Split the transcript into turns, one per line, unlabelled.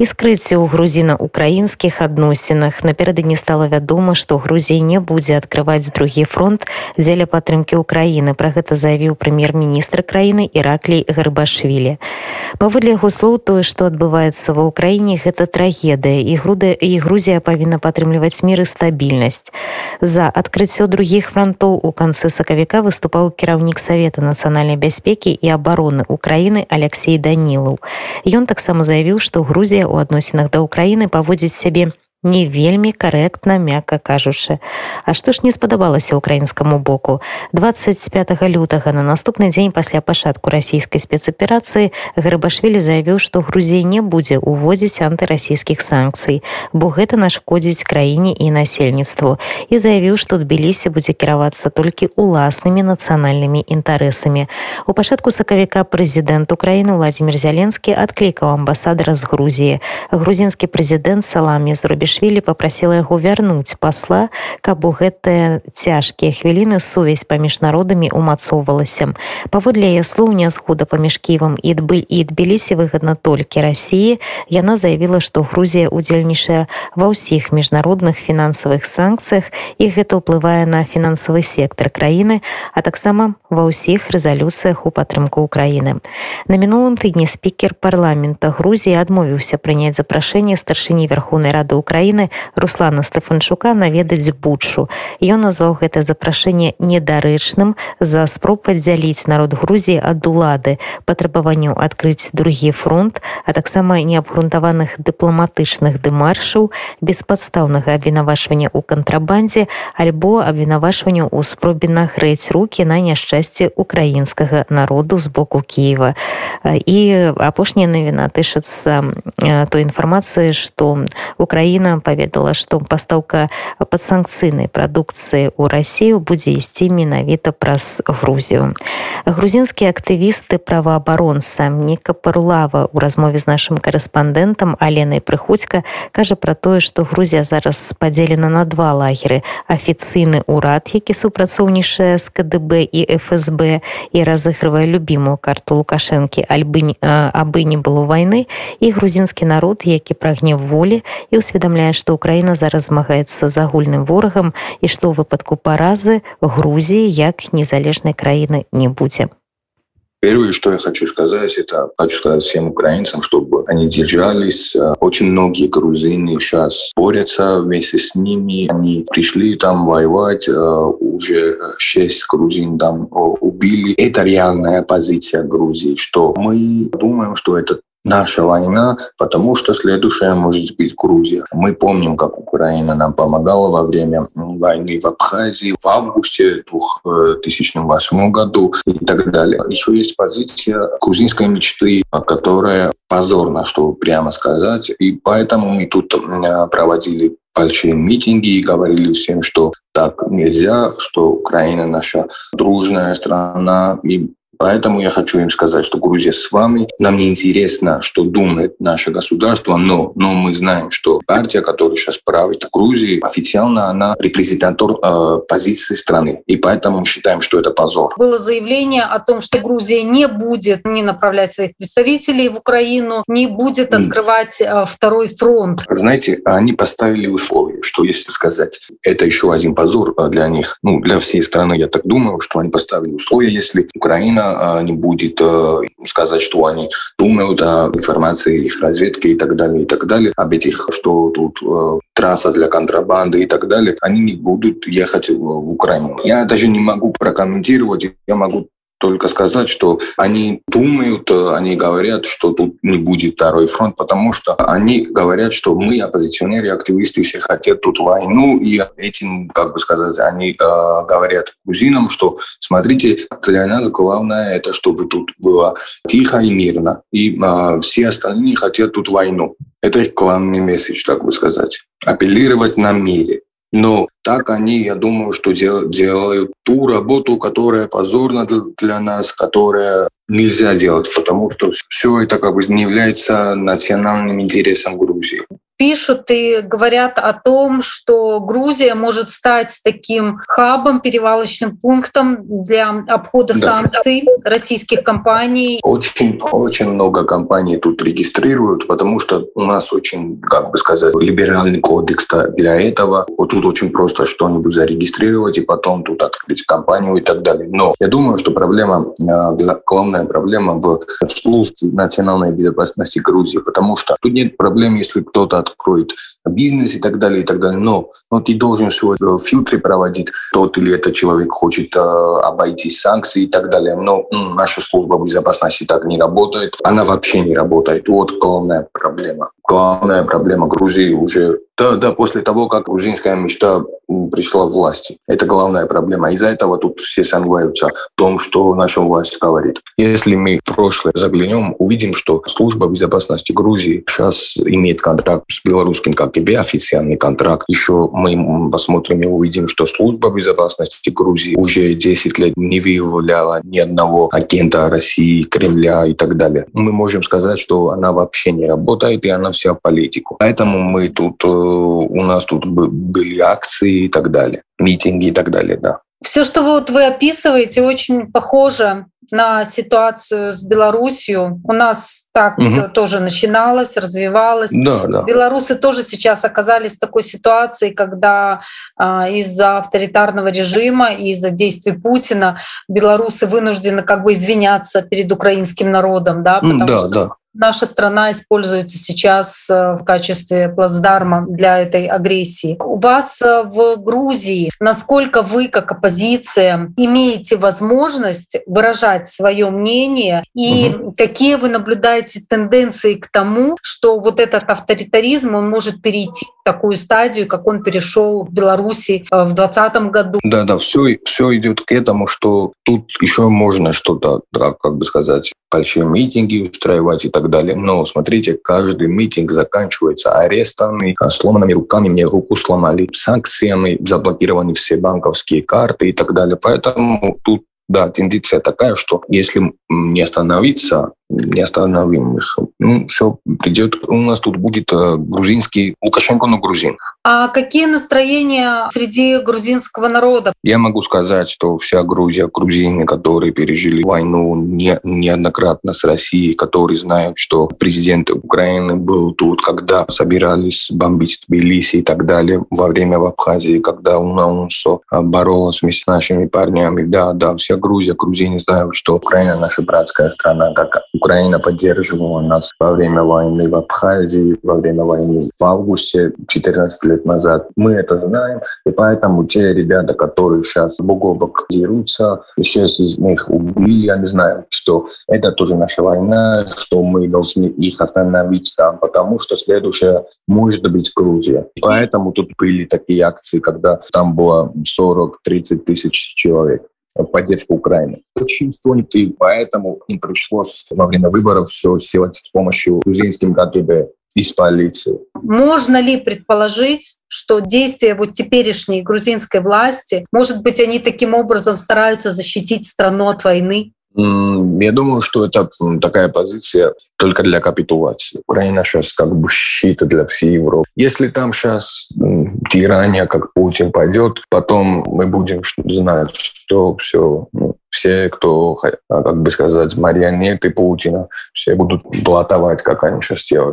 і скрыцці ў грузіна-украінскіх адносінах напярэдадні стала вядома што грузія не будзе адкрываць другі фронт дзеля падтрымкі ўкраіны пра гэта заявіў прэм'ер-міністр краіны іраклій гарбашвілі паводле яго слоў тое што адбываецца ва ўкраіне гэта трагедыя і груды і грузія павінна падтрымліваць мір і стабільнасць за адкрыццё другіх фронтоў у канцы сакавіка выступаў кіраўнік савета нацыянальнай бяспекі і абароны Украіны Алексей данілаў ён таксама заявіў што грузія ў адносінах да ўкраіны паводзіць сябе не вельмі карэктна мякка кажучы А што ж не спадабалася украінскаму боку 25 лютага на наступны дзень пасля пачатку расійскай спецаперацыі грыбашвілі заявіў што грузія не будзе уводзіць антырасійскіх санкцый бо гэта нашкодзіць краіне і насельніцтву і заявіў што тбіліся будзе кіравацца толькі уласнымі нацыянальнымі інтарэсамі у пачатку сакавіка прэзідэнт украіны владимир зяленскі адклікаў амбасадара з грузіі грузінскі прэзідэнт саламі зрубіж Саакашвілі попрасіла яго вярнуць пасла, каб у гэтыя цяжкія хвіліны сувязь паміж народамі умацоўвалася. Паводле яе слоў нязгода паміж ківам і дбыль і адбіліся выгадна толькі рассіі. Яна заявіла, што Грузія удзельнічае ва ўсіх міжнародных фінансавых санкцыях і гэта ўплывае на фінансавы сектар краіны, а таксама ва ўсіх рэзалюцыях у падтрымку ўкраіны. На мінулым тыдні спікер парламента Грузіі адмовіўся прыняць запрашэнне старшыні верхоўнай рады ўкраіны краіны руслана стефанчука наведаць бучшу ён назваў гэта запрашэнне недарэчным за спроб падзяліць народ грузіі ад улады патрабаванняў адкрыць другі фронт а таксама неабгрунтаваных дыпламатычных дэмаршаў беспадстаўнага абвінавашвання ў кантрабандзе альбо абвінавашванню ў спробе нагрэць руки на няшчасце украінскага народу з боку кіева. І апошняя навіна тышацца той інфармацыі што украіна паведала што пастаўка падсанкцыйнай прадукцыі ў рассію будзе ісці менавіта праз грузію грузінскія актывісты праваабаронца нека парлава у размове з нашим корэспандэнтам аленай прыходька кажа пра тое што грузія зараз падзелена на два лагеры афіцыйны ўрад які супрацоўнічае з кДб і фсб і разыгрывае любімую карту лукашэнкі альбы абы не было вайны і грузінскі народ які прагне волі і ўсведамляе паведамляе што украіна зараз змагаецца з агульным ворагам і што ў выпадку паразы грузіі як незалежнай краіны не будзе
Первое, что я хочу сказать, это хочу сказать всем украинцам, чтобы они держались. Очень многие грузины сейчас борются вместе с ними. Они пришли там воевать, уже шесть грузин там убили. Это реальная позиция Грузии, что мы думаем, что это наша война, потому что следующая может быть Грузия. Мы помним, как Украина нам помогала во время войны в Абхазии в августе 2008 году и так далее. Еще есть позиция грузинской мечты, которая позорна, что прямо сказать. И поэтому мы тут проводили большие митинги и говорили всем, что так нельзя, что Украина наша дружная страна, и Поэтому я хочу им сказать, что Грузия с вами. Нам не интересно, что думает наше государство, но, но мы знаем, что партия, которая сейчас правит Грузии, официально она репрезентатор э, позиции страны. И поэтому мы считаем, что это позор.
Было заявление о том, что Грузия не будет не направлять своих представителей в Украину, не будет открывать э, второй фронт.
Знаете, они поставили условия, что если сказать, это еще один позор э, для них, ну, для всей страны, я так думаю, что они поставили условия, если Украина а, не будет э, сказать, что они думают о информации их разведки и так далее, и так далее, об этих, что тут э, трасса для контрабанды и так далее, они не будут ехать в Украину. Я даже не могу прокомментировать, я могу только сказать, что они думают, э, они говорят, что тут не будет второй фронт, потому что они говорят, что мы, оппозиционеры, активисты, все хотят тут войну, и этим, как бы сказать, они э, говорят грузинам, что смотрите, для нас главное это, чтобы тут было тихо и мирно, и э, все остальные хотят тут войну. Это их главный месседж, так бы сказать. Апеллировать на мире. Но так они, я думаю, что дел, делают ту работу, которая позорна для нас, которая нельзя делать, потому что все это как бы не является национальным интересом Грузии.
Пишут и говорят о том, что Грузия может стать таким хабом, перевалочным пунктом для обхода да. санкций российских компаний.
Очень, очень много компаний тут регистрируют, потому что у нас очень, как бы сказать, либеральный кодекс для этого. Вот тут очень просто что-нибудь зарегистрировать и потом тут открыть компанию и так далее. Но я думаю, что проблема, э, главная проблема в службе национальной безопасности Грузии, потому что тут нет проблем, если кто-то откроет бизнес и так далее, и так далее. Но, но ты должен свой фильтры проводить, тот или этот человек хочет э, обойти санкции и так далее. Но м, наша служба безопасности так не работает. Она вообще не работает. Вот главная проблема. Главная проблема Грузии уже да, да, после того, как грузинская мечта пришла к власти. Это главная проблема. Из-за этого тут все сомневаются в том, что наша власть говорит. Если мы в прошлое заглянем, увидим, что служба безопасности Грузии сейчас имеет контракт с белорусским КГБ, официальный контракт. Еще мы посмотрим и увидим, что служба безопасности Грузии уже 10 лет не выявляла ни одного агента России, Кремля и так далее. Мы можем сказать, что она вообще не работает, и она вся политику. Поэтому мы тут, э, у нас тут были акции и так далее, митинги и так далее, да.
Все, что вот вы описываете, очень похоже на ситуацию с Белоруссией. У нас так угу. все тоже начиналось, развивалось.
Да, да.
Белорусы тоже сейчас оказались в такой ситуации, когда э, из-за авторитарного режима и из-за действий Путина белорусы вынуждены как бы извиняться перед украинским народом, да,
потому да, что да
наша страна используется сейчас э, в качестве плацдарма для этой агрессии. У вас э, в Грузии, насколько вы как оппозиция имеете возможность выражать свое мнение и угу. какие вы наблюдаете тенденции к тому, что вот этот авторитаризм он может перейти в такую стадию, как он перешел в Беларуси э, в 2020 году?
Да, да, все, все идет к этому, что тут еще можно что-то, как бы сказать, большие митинги устраивать и так далее. Но смотрите, каждый митинг заканчивается арестами, сломанными руками, мне руку сломали, санкциями, заблокированы все банковские карты и так далее. Поэтому тут да, тенденция такая, что если не остановиться, не остановим их. Ну, все придет. У нас тут будет э, грузинский Лукашенко, но грузин.
А какие настроения среди грузинского народа?
Я могу сказать, что вся Грузия, грузины, которые пережили войну не, неоднократно с Россией, которые знают, что президент Украины был тут, когда собирались бомбить Тбилиси и так далее, во время в Абхазии, когда УНАУНСО боролась вместе с нашими парнями. Да, да, вся Грузия, грузины знают, что Украина наша братская страна, как Украина поддерживала нас во время войны в Абхазии, во время войны в августе 14 лет назад. Мы это знаем, и поэтому те ребята, которые сейчас бок о бок дерутся, сейчас из них убили, я не знаю, что это тоже наша война, что мы должны их остановить там, потому что следующая может быть Грузия. Поэтому тут были такие акции, когда там было 40-30 тысяч человек поддержку Украины. Чувствуют, и поэтому им пришлось во время выборов все сделать с помощью грузинским КГБ из полиции.
Можно ли предположить, что действия вот теперешней грузинской власти, может быть, они таким образом стараются защитить страну от войны?
Я думаю, что это такая позиция только для капитуляции. Украина сейчас как бы щит для всей Европы. Если там сейчас тирания, как Путин, пойдет, потом мы будем знать, что все, ну, все, кто, как бы сказать, марионеты Путина, все будут блатовать, как они сейчас делают.